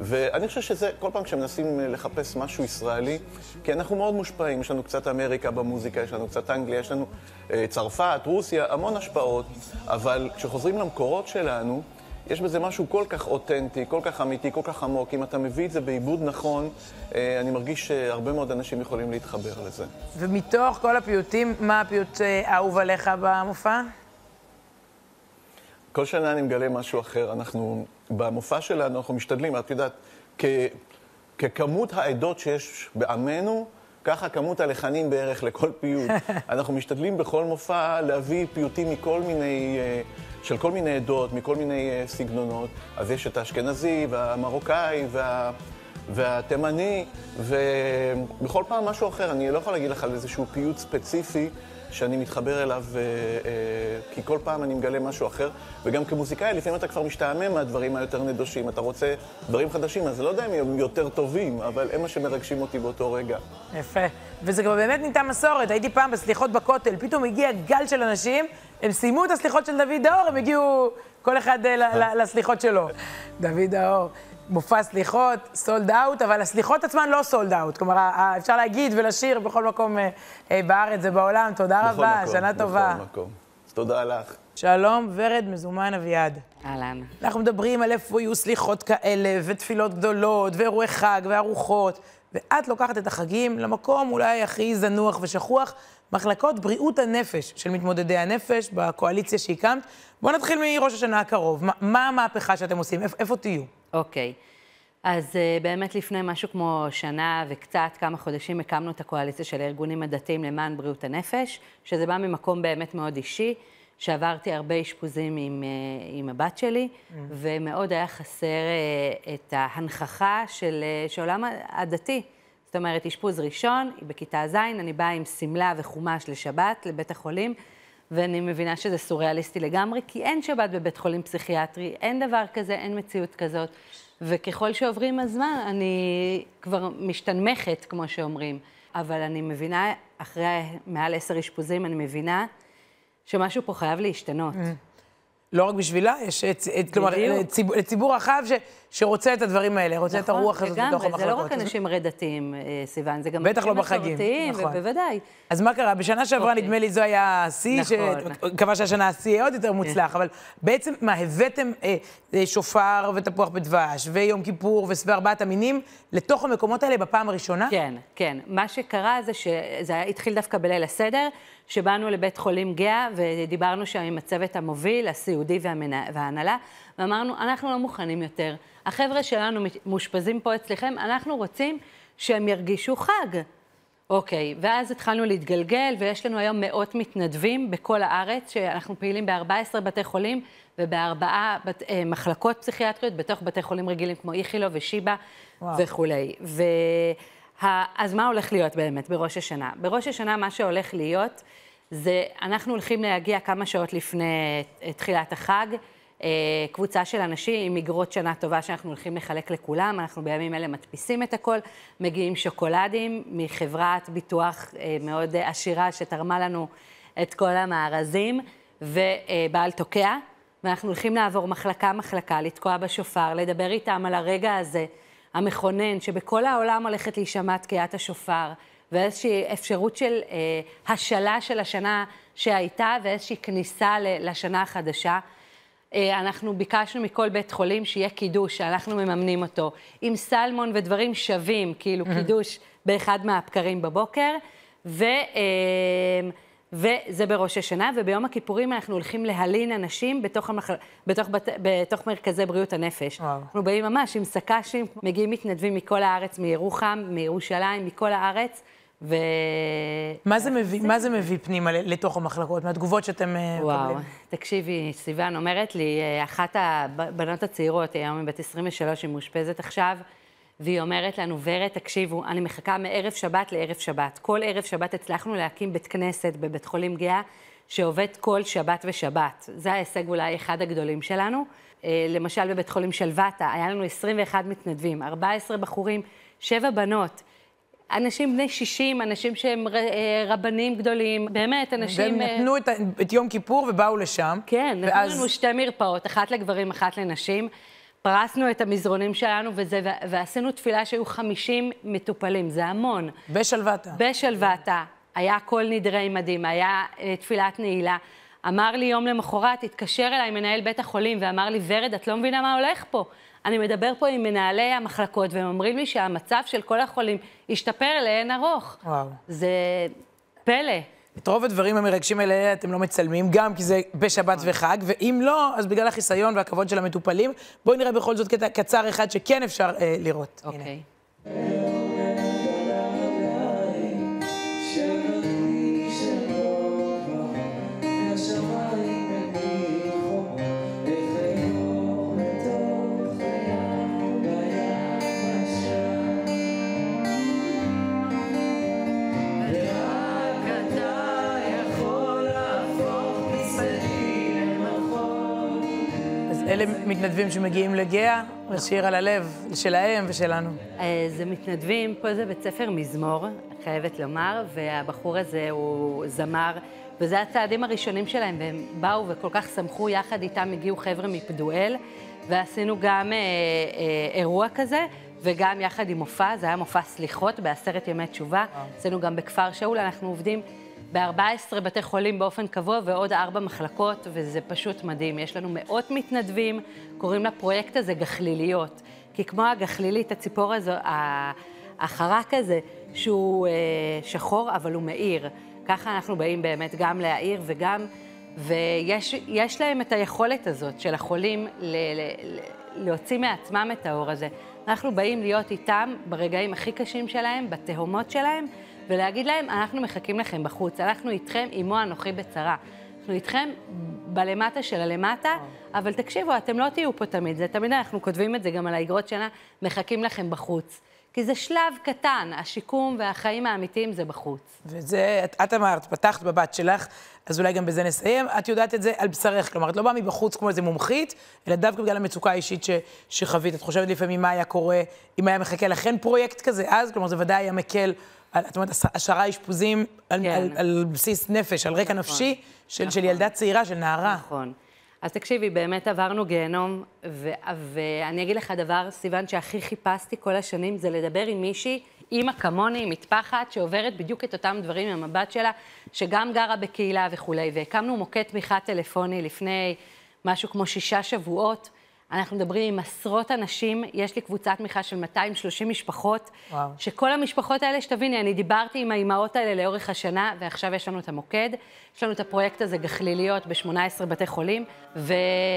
ואני חושב שזה, כל פעם כשמנסים לחפש משהו ישראלי, כי אנחנו מאוד מושפעים, יש לנו קצת אמריקה במוזיקה, יש לנו קצת אנגליה, יש לנו אה, צרפת, רוסיה, המון השפעות, אבל כשחוזרים למקורות שלנו, יש בזה משהו כל כך אותנטי, כל כך אמיתי, כל כך עמוק. אם אתה מביא את זה בעיבוד נכון, אה, אני מרגיש שהרבה מאוד אנשים יכולים להתחבר לזה. ומתוך כל הפיוטים, מה הפיוט אה, האהוב עליך במופע? כל שנה אני מגלה משהו אחר. אנחנו, במופע שלנו, אנחנו משתדלים, את יודעת, כ, ככמות העדות שיש בעמנו, ככה כמות הלחנים בערך לכל פיוט. (laughs) אנחנו משתדלים בכל מופע להביא פיוטים מכל מיני, אה, של כל מיני עדות, מכל מיני אה, סגנונות. אז יש את האשכנזי והמרוקאי וה... והתימני, ובכל פעם משהו אחר. אני לא יכול להגיד לך על איזשהו פיוט ספציפי שאני מתחבר אליו, אה, אה, כי כל פעם אני מגלה משהו אחר. וגם כמוזיקאי, לפעמים אתה כבר משתעמם מהדברים היותר נדושים. אתה רוצה דברים חדשים, אז אני לא יודע אם הם יותר טובים, אבל הם מה שמרגשים אותי באותו רגע. יפה. וזה כבר באמת נהייתה מסורת. הייתי פעם בסליחות בכותל, פתאום הגיע גל של אנשים, הם סיימו את הסליחות של דוד האור, הם הגיעו כל אחד אה, ל- לסליחות שלו. דוד האור. מופע סליחות, סולד אאוט, אבל הסליחות עצמן לא סולד אאוט. כלומר, אפשר להגיד ולשיר בכל מקום אה, אה, בארץ ובעולם. תודה בכל רבה, מקום, שנה טובה. בכל מקום. תודה לך. שלום, ורד מזומן אביעד. אהלן. אנחנו מדברים על איפה יהיו סליחות כאלה, ותפילות גדולות, ואירועי חג, וארוחות, ואת לוקחת את החגים למקום אולי הכי זנוח ושכוח, מחלקות בריאות הנפש של מתמודדי הנפש בקואליציה שהקמת. בואו נתחיל מראש השנה הקרוב. מה, מה המהפכה שאתם עושים? איפה, איפה תהיו? אוקיי. אז uh, באמת לפני משהו כמו שנה וקצת, כמה חודשים, הקמנו את הקואליציה של הארגונים הדתיים למען בריאות הנפש, שזה בא ממקום באמת מאוד אישי, שעברתי הרבה אשפוזים עם, uh, עם הבת שלי, mm. ומאוד היה חסר uh, את ההנכחה של, של העולם הדתי. זאת אומרת, אשפוז ראשון, בכיתה ז', אני באה עם שמלה וחומש לשבת, לבית החולים, ואני מבינה שזה סוריאליסטי לגמרי, כי אין שבת בבית חולים פסיכיאטרי, אין דבר כזה, אין מציאות כזאת. וככל שעוברים הזמן, אני כבר משתנמכת, כמו שאומרים. אבל אני מבינה, אחרי מעל עשר אשפוזים, אני מבינה שמשהו פה חייב להשתנות. לא רק בשבילה, יש, את- את- כלומר, בדיוק. ציבור, לציבור רחב ש, שרוצה את הדברים האלה, רוצה את הרוח הזאת בתוך לגמרי, המחלקות. זה לא רק אנשים רדתיים, אה, סיוון, זה גם בטח לא בחגים, מסורתיים, נכון. בוודאי. אז מה קרה? בשנה שעברה אוקיי. נדמה לי זו היה השיא, נכון, מקווה שהשנה השיא יהיה עוד יותר מוצלח, אבל בעצם מה, הבאתם אה, אה, שופר ותפוח בדבש, ויום כיפור וארבעת המינים לתוך המקומות האלה בפעם הראשונה? כן, כן. מה שקרה זה שזה התחיל דווקא בליל הסדר, שבאנו לבית חולים גאה ודיברנו שם עם הצוות המוביל, הסיעודי וההנהלה, ואמרנו, אנחנו לא מוכנים יותר. החבר'ה שלנו מאושפזים פה אצלכם, אנחנו רוצים שהם ירגישו חג. אוקיי, ואז התחלנו להתגלגל, ויש לנו היום מאות מתנדבים בכל הארץ, שאנחנו פעילים ב-14 בתי חולים ובארבעה בת, אה, מחלקות פסיכיאטריות, בתוך בתי חולים רגילים כמו איכילוב ושיבא וואו. וכולי. ו... אז מה הולך להיות באמת בראש השנה? בראש השנה מה שהולך להיות זה, אנחנו הולכים להגיע כמה שעות לפני אה, תחילת החג, אה, קבוצה של אנשים עם מגרות שנה טובה שאנחנו הולכים לחלק לכולם, אנחנו בימים אלה מדפיסים את הכל, מגיעים שוקולדים מחברת ביטוח אה, מאוד עשירה שתרמה לנו את כל המארזים, ובעל תוקע, ואנחנו הולכים לעבור מחלקה-מחלקה, לתקוע בשופר, לדבר איתם על הרגע הזה. המכונן, שבכל העולם הולכת להישמע תקיעת השופר, ואיזושהי אפשרות של אה, השלה של השנה שהייתה, ואיזושהי כניסה לשנה החדשה. אה, אנחנו ביקשנו מכל בית חולים שיהיה קידוש, שאנחנו מממנים אותו, עם סלמון ודברים שווים, כאילו קידוש באחד מהבקרים בבוקר, ו... אה, וזה בראש השנה, וביום הכיפורים אנחנו הולכים להלין אנשים בתוך, המח... בתוך, בת... בתוך מרכזי בריאות הנפש. וואו. אנחנו באים ממש עם סק"שים, מגיעים מתנדבים מכל הארץ, מירוחם, מירושלים, מכל הארץ, ו... מה זה מביא, מה זה מביא פנימה לתוך המחלקות, מהתגובות שאתם אה, מקבלים? וואו, תקשיבי, סיוון אומרת לי, אה, אחת הבנות הצעירות, היום היא בת 23, היא מאושפזת עכשיו, והיא אומרת לנו, ורד, תקשיבו, אני מחכה מערב שבת לערב שבת. כל ערב שבת הצלחנו להקים בית כנסת בבית חולים גאה, שעובד כל שבת ושבת. זה ההישג אולי אחד הגדולים שלנו. אה, למשל, בבית חולים שלוותה, היה לנו 21 מתנדבים, 14 בחורים, 7 בנות. אנשים בני 60, אנשים שהם אה, רבנים גדולים, באמת, אנשים... והם נתנו את, את יום כיפור ובאו לשם. כן, ואז... נתנו לנו שתי מרפאות, אחת לגברים, אחת לנשים. פרסנו את המזרונים שלנו וזה, ועשינו תפילה שהיו 50 מטופלים, זה המון. בשלוותה. בשלוותה. היה כל נדרי מדים, היה אה, תפילת נעילה. אמר לי יום למחרת, התקשר אליי מנהל בית החולים ואמר לי, ורד, את לא מבינה מה הולך פה. אני מדבר פה עם מנהלי המחלקות, והם אומרים לי שהמצב של כל החולים השתפר לאין ארוך. וואו. זה פלא. את רוב הדברים המרגשים האלה אתם לא מצלמים, גם כי זה בשבת וחג, ואם לא, אז בגלל החיסיון והכבוד של המטופלים. בואי נראה בכל זאת קטע קצר אחד שכן אפשר אה, לראות. אוקיי. אלה מתנדבים שמגיעים לגאה, ושיר על הלב שלהם ושלנו. אה, זה מתנדבים, פה זה בית ספר מזמור, חייבת לומר, והבחור הזה הוא זמר, וזה הצעדים הראשונים שלהם, והם באו וכל כך שמחו, יחד איתם הגיעו חבר'ה מפדואל, ועשינו גם אה, אה, אירוע כזה, וגם יחד עם מופע, זה היה מופע סליחות בעשרת ימי תשובה, עשינו גם בכפר שאול, אנחנו עובדים ב-14 בתי חולים באופן קבוע ועוד ארבע מחלקות, וזה פשוט מדהים. יש לנו מאות מתנדבים, קוראים לפרויקט הזה גחליליות. כי כמו הגחלילית, הציפור הזו, החרק הזה, שהוא אה, שחור, אבל הוא מאיר. ככה אנחנו באים באמת גם להעיר וגם... ויש להם את היכולת הזאת של החולים ל, ל, להוציא מעצמם את האור הזה. אנחנו באים להיות איתם ברגעים הכי קשים שלהם, בתהומות שלהם, ולהגיד להם, אנחנו מחכים לכם בחוץ, אנחנו איתכם, עמו אנוכי בצרה. אנחנו איתכם בלמטה של הלמטה, אבל תקשיבו, אתם לא תהיו פה תמיד, זה תמיד אנחנו כותבים את זה גם על האגרות שנה, מחכים לכם בחוץ. כי זה שלב קטן, השיקום והחיים האמיתיים זה בחוץ. וזה, את, את אמרת, פתחת בבת שלך, אז אולי גם בזה נסיים. את יודעת את זה על בשרך, כלומר, את לא באה מבחוץ כמו איזה מומחית, אלא דווקא בגלל המצוקה האישית ש, שחווית. את חושבת לפעמים מה היה קורה אם היה מחכה לכן פרויקט כזה אז? כלומר, זה ודאי היה מקל על, את אומרת, עשרה אשפוזים על, כן. על, על בסיס נפש, על רקע נכון, נפשי של, נכון. של ילדה צעירה, של נערה. נכון. אז תקשיבי, באמת עברנו גיהנום, ו- ואני אגיד לך דבר, סיוון, שהכי חיפשתי כל השנים, זה לדבר עם מישהי, אימא כמוני, מטפחת, שעוברת בדיוק את אותם דברים עם המבט שלה, שגם גרה בקהילה וכולי. והקמנו מוקד תמיכה טלפוני לפני משהו כמו שישה שבועות. אנחנו מדברים עם עשרות אנשים, יש לי קבוצת תמיכה של 230 משפחות, וואו. שכל המשפחות האלה, שתביני, אני דיברתי עם האימהות האלה לאורך השנה, ועכשיו יש לנו את המוקד. יש לנו את הפרויקט הזה, גחליליות, ב-18 בתי חולים, ו...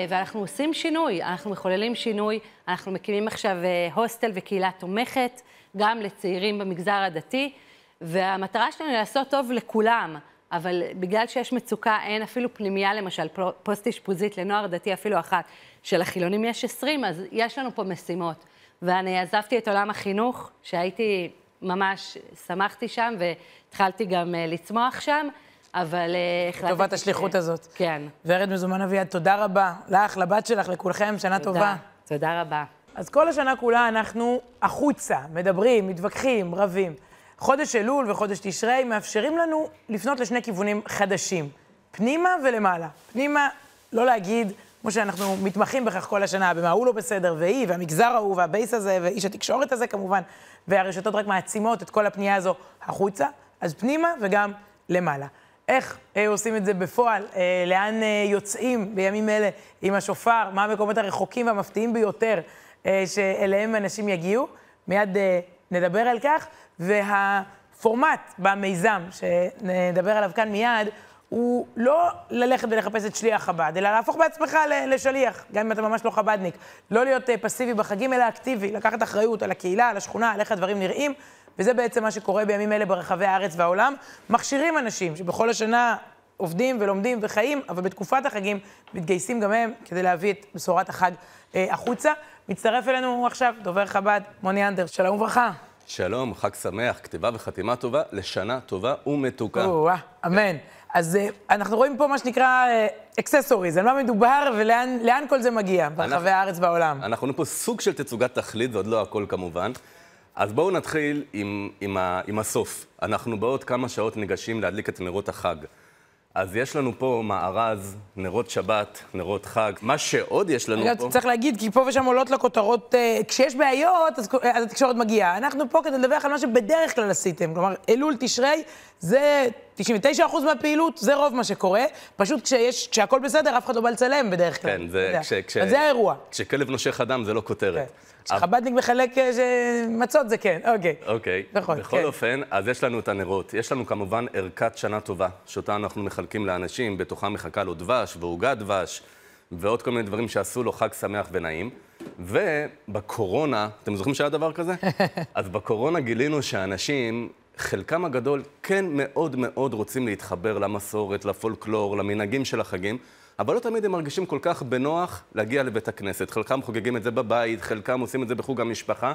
ואנחנו עושים שינוי, אנחנו מחוללים שינוי, אנחנו מקימים עכשיו אה, הוסטל וקהילה תומכת, גם לצעירים במגזר הדתי. והמטרה שלנו היא לעשות טוב לכולם, אבל בגלל שיש מצוקה, אין אפילו פנימייה, למשל, פוסט אשפוזית לנוער דתי, אפילו אחת, של החילונים יש 20, אז יש לנו פה משימות. ואני עזבתי את עולם החינוך, שהייתי ממש, שמחתי שם, והתחלתי גם אה, לצמוח שם, אבל אה, החלטתי... לטובת השליחות הזאת. כן. ורד מזומן אביעד, תודה רבה. לך, לבת שלך, לכולכם, שנה תודה. טובה. תודה רבה. אז כל השנה כולה אנחנו החוצה, מדברים, מתווכחים, רבים. חודש אלול וחודש תשרי מאפשרים לנו לפנות לשני כיוונים חדשים, פנימה ולמעלה. פנימה, לא להגיד, כמו שאנחנו מתמחים בכך כל השנה, במה הוא לא בסדר, והיא, והמגזר ההוא, והבייס הזה, ואיש התקשורת הזה כמובן, והרשתות רק מעצימות את כל הפנייה הזו החוצה, אז פנימה וגם למעלה. איך אה, עושים את זה בפועל, אה, לאן אה, יוצאים בימים אלה עם השופר, מה המקומות הרחוקים והמפתיעים ביותר אה, שאליהם אנשים יגיעו, מיד אה, נדבר על כך. והפורמט במיזם, שנדבר עליו כאן מיד, הוא לא ללכת ולחפש את שליח חב"ד, אלא להפוך בעצמך לשליח, גם אם אתה ממש לא חב"דניק. לא להיות אה, פסיבי בחגים, אלא אקטיבי, לקחת אחריות על הקהילה, על השכונה, על איך הדברים נראים, וזה בעצם מה שקורה בימים אלה ברחבי הארץ והעולם. מכשירים אנשים שבכל השנה עובדים ולומדים וחיים, אבל בתקופת החגים מתגייסים גם הם כדי להביא את בשורת החג אה, החוצה. מצטרף אלינו עכשיו דובר חב"ד, מוני אנדר, שלום וברכה. שלום, חג שמח, כתיבה וחתימה טובה לשנה טובה ומתוקה. או-אה, אמן. אז uh, אנחנו רואים פה מה שנקרא אקססוריז, uh, על מה מדובר ולאן כל זה מגיע ברחבי הארץ והעולם. אנחנו פה סוג של תצוגת תכלית, ועוד לא הכל כמובן. אז בואו נתחיל עם, עם, ה, עם הסוף. אנחנו בעוד כמה שעות ניגשים להדליק את נרות החג. אז יש לנו פה מארז, נרות שבת, נרות חג. מה שעוד יש לנו רגע, פה... צריך להגיד, כי פה ושם עולות לכותרות, אה, כשיש בעיות, אז, אז התקשורת מגיעה. אנחנו פה כדי לדווח על מה שבדרך כלל עשיתם. כלומר, אלול, תשרי, זה 99% מהפעילות, זה רוב מה שקורה. פשוט כשיש, כשהכול בסדר, אף אחד לא בא לצלם בדרך כלל. כן, זה... כש, כש, אז זה האירוע. כשכלב נושך אדם זה לא כותרת. כן. כשחב"דניק מחלק אה, מצות זה כן, אוקיי. אוקיי. נכון, בכל כן. אופן, אז יש לנו את הנרות. יש לנו כמובן ערכת שנה טובה, שאותה אנחנו מחלקים לאנשים, בתוכה מחכה לו דבש ועוגת דבש, ועוד כל מיני דברים שעשו לו חג שמח ונעים. ובקורונה, אתם זוכרים שהיה דבר כזה? (laughs) אז בקורונה גילינו שאנשים, חלקם הגדול כן מאוד מאוד רוצים להתחבר למסורת, לפולקלור, למנהגים של החגים, אבל לא תמיד הם מרגישים כל כך בנוח להגיע לבית הכנסת. חלקם חוגגים את זה בבית, חלקם עושים את זה בחוג המשפחה,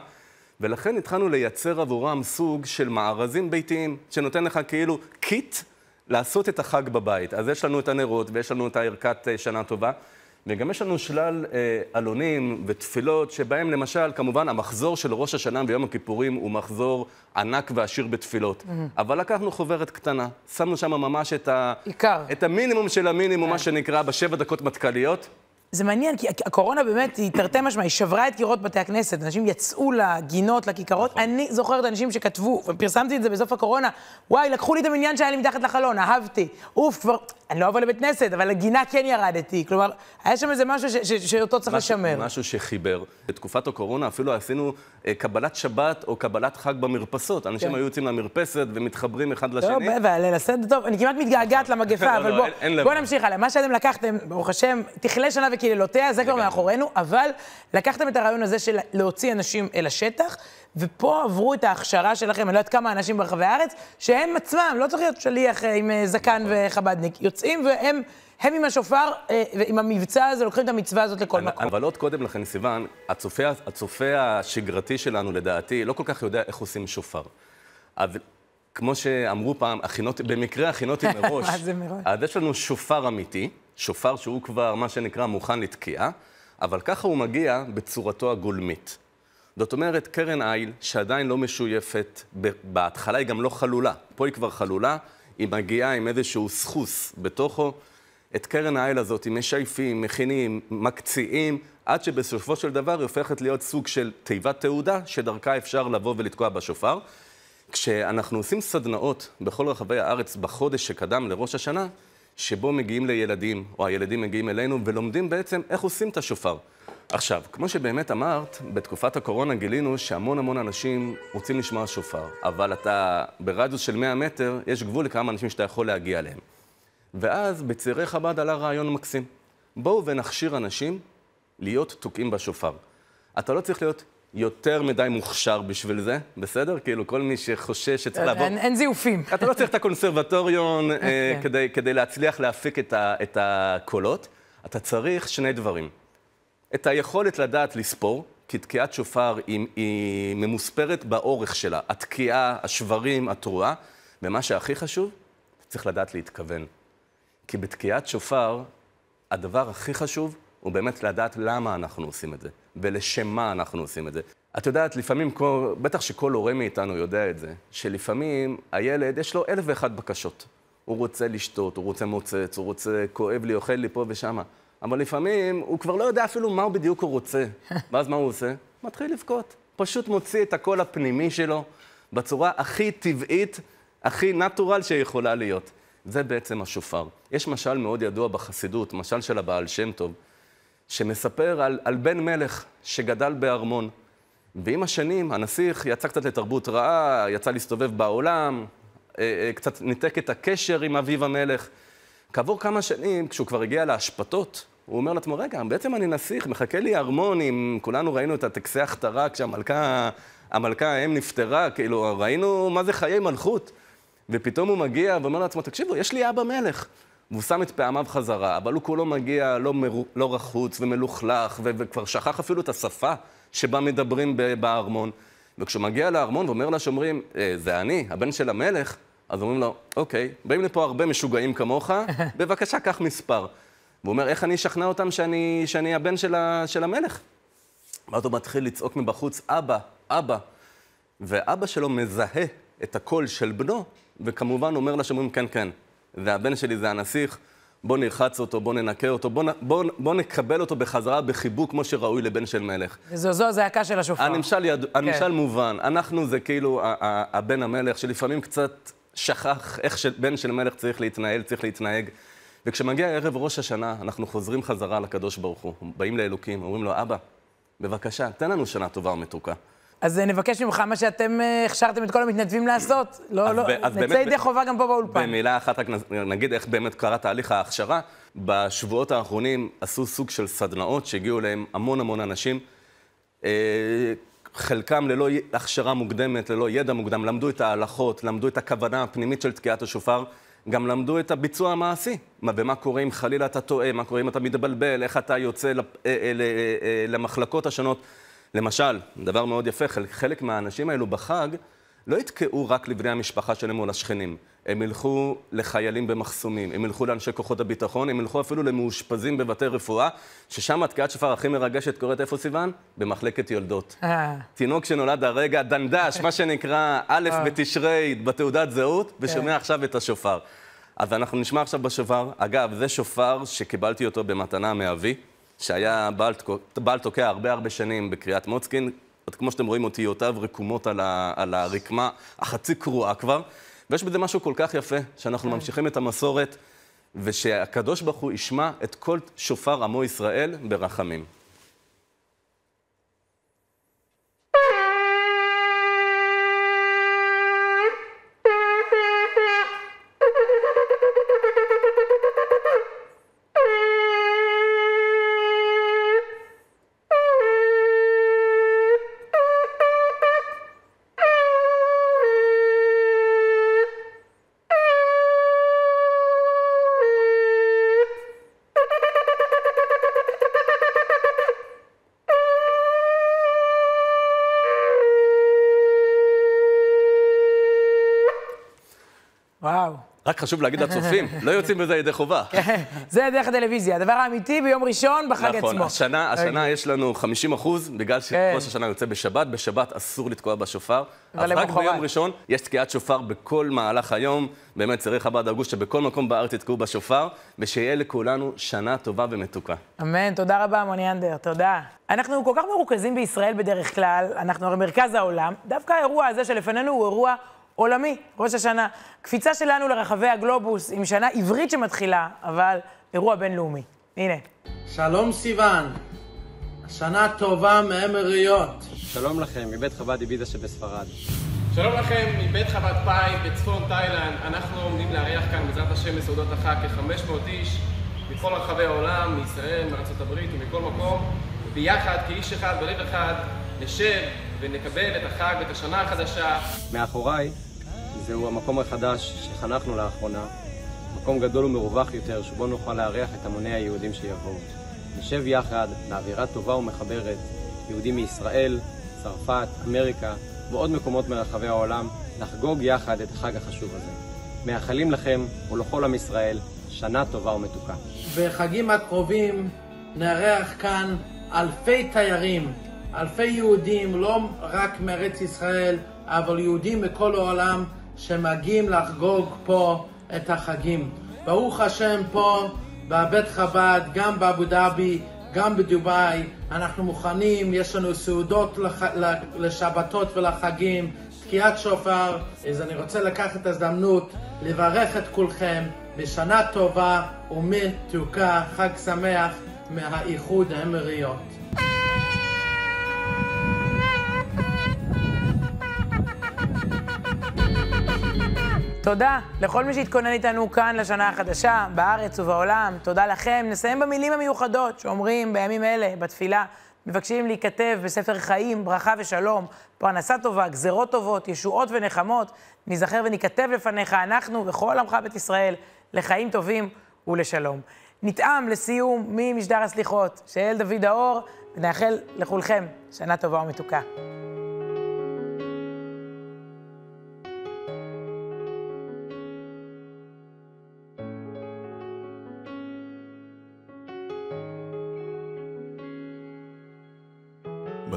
ולכן התחלנו לייצר עבורם סוג של מארזים ביתיים, שנותן לך כאילו קיט לעשות את החג בבית. אז יש לנו את הנרות ויש לנו את הערכת אה, שנה טובה. וגם יש לנו שלל אה, עלונים ותפילות, שבהם למשל, כמובן, המחזור של ראש השנה ביום הכיפורים הוא מחזור ענק ועשיר בתפילות. אבל לקחנו חוברת קטנה, שמנו שם ממש את, ה... עיקר. את המינימום של המינימום, מה שנקרא, בשבע דקות מטכ"ליות. זה מעניין, כי הקורונה באמת, היא תרתי משמע, היא שברה את קירות בתי הכנסת. אנשים יצאו לגינות, לכיכרות. נכון. אני זוכרת אנשים שכתבו, ופרסמתי את זה בסוף הקורונה, וואי, לקחו לי את המניין שהיה לי מתחת לחלון, אהבתי. אוף, כבר, אני לא אבוא לבית כנסת, אבל לגינה כן ירדתי. כלומר, היה שם איזה משהו ש- ש- שאותו צריך משהו- לשמר. משהו שחיבר. בתקופת הקורונה אפילו עשינו אה, קבלת שבת או קבלת חג במרפסות. אנשים כן. היו יוצאים למרפסת ומתחברים אחד טוב, לשני. וליל הסדר, טוב, אני כמעט מתגעגעת (laughs) למגפה, לא, אבל לא, בוא, אין- אין לב. בוא נמשיך הלאה. מה שאתם לקחתם, ברוך השם, תכלה שנה וקללותיה, זה כבר. מאחורינו, אבל לקחתם את הרעיון הזה של להוציא אנשים אל השטח, ופה עברו את ההכשרה שלכם, אני לא יודעת כמה אנשים ברחבי הארץ, שהם עצמם, לא צריך להיות שליח אה, עם אה, זקן וחבדניק, יוצאים והם... הם עם השופר, אה, ועם המבצע הזה, לוקחים את המצווה הזאת לכל מקום. אבל עוד קודם לכן, סיוון, הצופה, הצופה השגרתי שלנו, לדעתי, לא כל כך יודע איך עושים שופר. אז כמו שאמרו פעם, הכינותי, במקרה הכינותי (laughs) מראש. מה זה מראש? אז יש לנו שופר אמיתי, שופר שהוא כבר, מה שנקרא, מוכן לתקיעה, אבל ככה הוא מגיע בצורתו הגולמית. זאת אומרת, קרן איל, שעדיין לא משויפת, בהתחלה היא גם לא חלולה. פה היא כבר חלולה, היא מגיעה עם איזשהו סחוס בתוכו. את קרן האיל הזאת משייפים, מכינים, מקציעים, עד שבסופו של דבר היא הופכת להיות סוג של תיבת תעודה, שדרכה אפשר לבוא ולתקוע בשופר. כשאנחנו עושים סדנאות בכל רחבי הארץ בחודש שקדם לראש השנה, שבו מגיעים לילדים, או הילדים מגיעים אלינו, ולומדים בעצם איך עושים את השופר. עכשיו, כמו שבאמת אמרת, בתקופת הקורונה גילינו שהמון המון אנשים רוצים לשמוע שופר, אבל אתה, ברדיוס של 100 מטר, יש גבול לכמה אנשים שאתה יכול להגיע אליהם. ואז בצעירי חב"ד עלה רעיון מקסים. בואו ונכשיר אנשים להיות תוקעים בשופר. אתה לא צריך להיות יותר מדי מוכשר בשביל זה, בסדר? כאילו, כל מי שחושש שצריך לעבור... אין, אין זיופים. אתה לא צריך את הקונסרבטוריון אה, כן. כדי, כדי להצליח להפיק את, ה, את הקולות. אתה צריך שני דברים. את היכולת לדעת לספור, כי תקיעת שופר היא, היא ממוספרת באורך שלה. התקיעה, השברים, התרועה, ומה שהכי חשוב, צריך לדעת להתכוון. כי בתקיעת שופר, הדבר הכי חשוב הוא באמת לדעת למה אנחנו עושים את זה, ולשם מה אנחנו עושים את זה. את יודעת, לפעמים, כל, בטח שכל הורה מאיתנו יודע את זה, שלפעמים הילד, יש לו אלף ואחת בקשות. הוא רוצה לשתות, הוא רוצה מוצץ, הוא רוצה, כואב לי, אוכל לי פה ושמה. אבל לפעמים הוא כבר לא יודע אפילו מה בדיוק הוא רוצה. (laughs) ואז מה הוא עושה? מתחיל לבכות. פשוט מוציא את הקול הפנימי שלו בצורה הכי טבעית, הכי נטורל שיכולה להיות. זה בעצם השופר. יש משל מאוד ידוע בחסידות, משל של הבעל שם טוב, שמספר על, על בן מלך שגדל בארמון. ועם השנים הנסיך יצא קצת לתרבות רעה, יצא להסתובב בעולם, אה, אה, קצת ניתק את הקשר עם אביו המלך. כעבור כמה שנים, כשהוא כבר הגיע לאשפתות, הוא אומר לעצמו, רגע, בעצם אני נסיך, מחכה לי ארמון עם... כולנו ראינו את הטקסי ההכתרה כשהמלכה המלכה האם נפטרה, כאילו, ראינו מה זה חיי מלכות. ופתאום הוא מגיע ואומר לעצמו, תקשיבו, יש לי אבא מלך. והוא שם את פעמיו חזרה, אבל הוא כולו מגיע לא, מר... לא רחוץ ומלוכלך, ו... וכבר שכח אפילו את השפה שבה מדברים. בארמון. וכשהוא מגיע לארמון ואומר לשומרים, אה, זה אני, הבן של המלך, אז אומרים לו, אוקיי, באים לפה הרבה משוגעים כמוך, (laughs) בבקשה, קח מספר. והוא אומר, איך אני אשכנע אותם שאני, שאני הבן של, ה... של המלך? ואז הוא מתחיל לצעוק מבחוץ, אבא, אבא. ואבא שלו מזהה את הקול של בנו, וכמובן אומר לשומרים, כן, כן, והבן שלי זה הנסיך, בוא נרחץ אותו, בוא ננקה אותו, בוא, בוא, בוא נקבל אותו בחזרה בחיבוק כמו שראוי לבן של מלך. זו, זו הזעקה של השופר. הנמשל, יד... כן. הנמשל מובן, אנחנו זה כאילו הבן המלך, שלפעמים קצת שכח איך שבן של מלך צריך להתנהל, צריך להתנהג. וכשמגיע ערב ראש השנה, אנחנו חוזרים חזרה לקדוש ברוך הוא, באים לאלוקים, אומרים לו, אבא, בבקשה, תן לנו שנה טובה ומתוקה. אז נבקש ממך מה שאתם אה, הכשרתם את כל המתנדבים לעשות. לא, לא, נצא ידי חובה גם פה באולפן. במילה אחת רק נגיד איך באמת קרה תהליך ההכשרה. בשבועות האחרונים עשו סוג של סדנאות שהגיעו אליהם המון המון אנשים. אה, חלקם ללא הכשרה מוקדמת, ללא ידע מוקדם, למדו את ההלכות, למדו את הכוונה הפנימית של תקיעת השופר, גם למדו את הביצוע המעשי. מה, ומה קורה אם חלילה אתה טועה, מה קורה אם אתה מתבלבל, איך אתה יוצא אה, למחלקות השונות. למשל, דבר מאוד יפה, חלק, חלק מהאנשים האלו בחג לא יתקעו רק לבני המשפחה שלהם או לשכנים. הם ילכו לחיילים במחסומים, הם ילכו לאנשי כוחות הביטחון, הם ילכו אפילו למאושפזים בבתי רפואה, ששם התקיעת שופר הכי מרגשת קורית איפה סיוון? במחלקת יולדות. אה, תינוק שנולד הרגע, דנדש, מה שנקרא (laughs) א' אה. בתשרי בתעודת זהות, ושומע עכשיו את השופר. אז אנחנו נשמע עכשיו בשופר. אגב, זה שופר שקיבלתי אותו במתנה מאבי, שהיה בעל, בעל תוקע הרבה הרבה שנים בקריאת מוצקין. כמו שאתם רואים, אותיותיו רקומות על, ה, על הרקמה החצי קרועה כבר. ויש בזה משהו כל כך יפה, שאנחנו ממשיכים את המסורת, ושהקדוש ברוך הוא ישמע את כל שופר עמו ישראל ברחמים. וואו. רק חשוב להגיד לצופים, לא יוצאים בזה ידי חובה. (laughs) זה דרך הטלוויזיה. הדבר האמיתי ביום ראשון בחג נכון, עצמו. השנה, השנה אוקיי. יש לנו 50 אחוז, בגלל כן. שראש השנה יוצא בשבת, בשבת אסור לתקוע בשופר. אבל אז רק. ביום ראשון יש תקיעת שופר בכל מהלך היום. באמת, צריך חב"ד הגוש שבכל מקום בארץ יתקעו בשופר, ושיהיה לכולנו שנה טובה ומתוקה. אמן, תודה רבה, מוני אנדר, תודה. אנחנו כל כך מרוכזים בישראל בדרך כלל, אנחנו הרי מרכז העולם, דווקא האירוע הזה שלפנינו הוא אירוע עולמי, ראש השנה. קפיצה שלנו לרחבי הגלובוס עם שנה עברית שמתחילה, אבל אירוע בינלאומי. הנה. שלום סיוון, השנה טובה מאמריות. שלום לכם, מבית חב"ד איביזה שבספרד. שלום לכם, מבית חב"ד פאי בצפון תאילנד. אנחנו עומדים לארח כאן בעזרת השם בסעודות החג כ-500 איש מכל רחבי העולם, מישראל, מארצות הברית ומכל מקום, ביחד, כאיש אחד, בלב אחד, נשב ונקבל את החג ואת השנה החדשה. מאחוריי זהו המקום החדש שחנכנו לאחרונה, מקום גדול ומרווח יותר שבו נוכל לארח את המוני היהודים שיבואו. נשב יחד באווירה טובה ומחברת, יהודים מישראל, צרפת, אמריקה ועוד מקומות מרחבי העולם, לחגוג יחד את החג החשוב הזה. מאחלים לכם ולכל עם ישראל שנה טובה ומתוקה. בחגים הקרובים נארח כאן אלפי תיירים, אלפי יהודים, לא רק מארץ ישראל, אבל יהודים מכל העולם שמגיעים לחגוג פה את החגים. ברוך השם פה בבית חב"ד, גם באבו דאבי, גם בדובאי, אנחנו מוכנים, יש לנו סעודות לח... לשבתות ולחגים, תקיעת שופר, אז אני רוצה לקחת את ההזדמנות לברך את כולכם בשנה טובה ומתוקה, חג שמח מהאיחוד האמירויות. תודה לכל מי שהתכונן איתנו כאן לשנה החדשה, בארץ ובעולם. תודה לכם. נסיים במילים המיוחדות שאומרים בימים אלה, בתפילה, מבקשים להיכתב בספר חיים, ברכה ושלום, פרנסה טובה, גזרות טובות, ישועות ונחמות. ניזכר וניכתב לפניך, אנחנו וכל עמך בית ישראל, לחיים טובים ולשלום. נטעם לסיום ממשדר הסליחות של דוד האור, ונאחל לכולכם שנה טובה ומתוקה.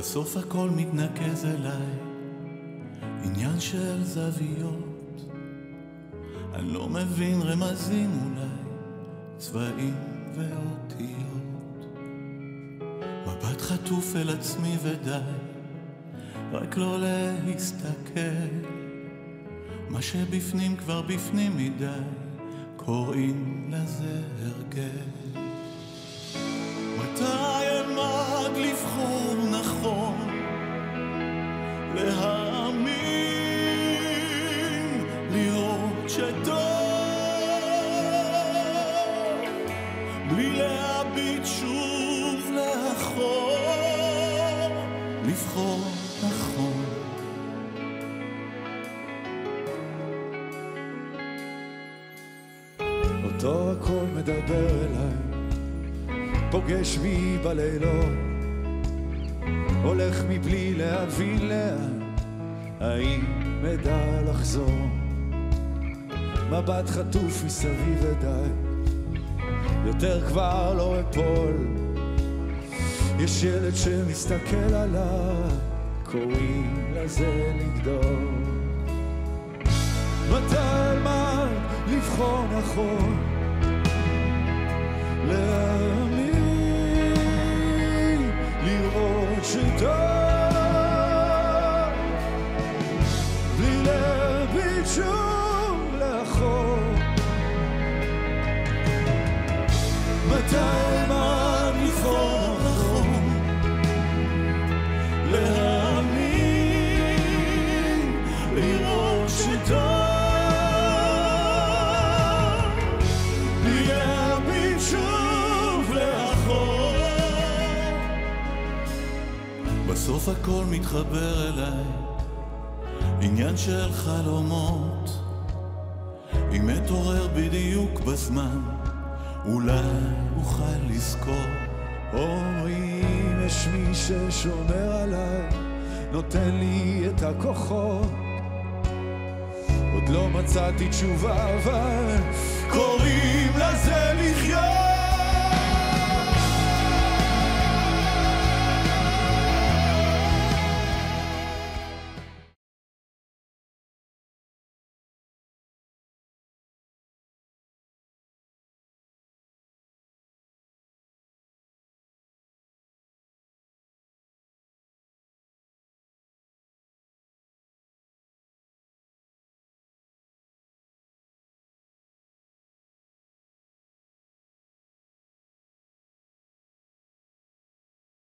בסוף הכל מתנקז אליי, עניין של זוויות. אני לא מבין רמזים אולי, צבעים ואותיות. מבט חטוף אל עצמי ודי, רק לא להסתכל. מה שבפנים כבר בפנים מדי, קוראים לזה הרגל. לחזור? מבט חטוף מסביב ודי, יותר כבר לא אפול. יש ילד שמסתכל עליי, קוראים לזה לגדול. מתי אלמד לבחור נכון? גן של חלומות, אם אתעורר בדיוק בזמן, אולי אוכל לזכור. או אם יש מי ששומר עליי, נותן לי את הכוחות. עוד לא מצאתי תשובה, אבל קוראים לזה לחיות.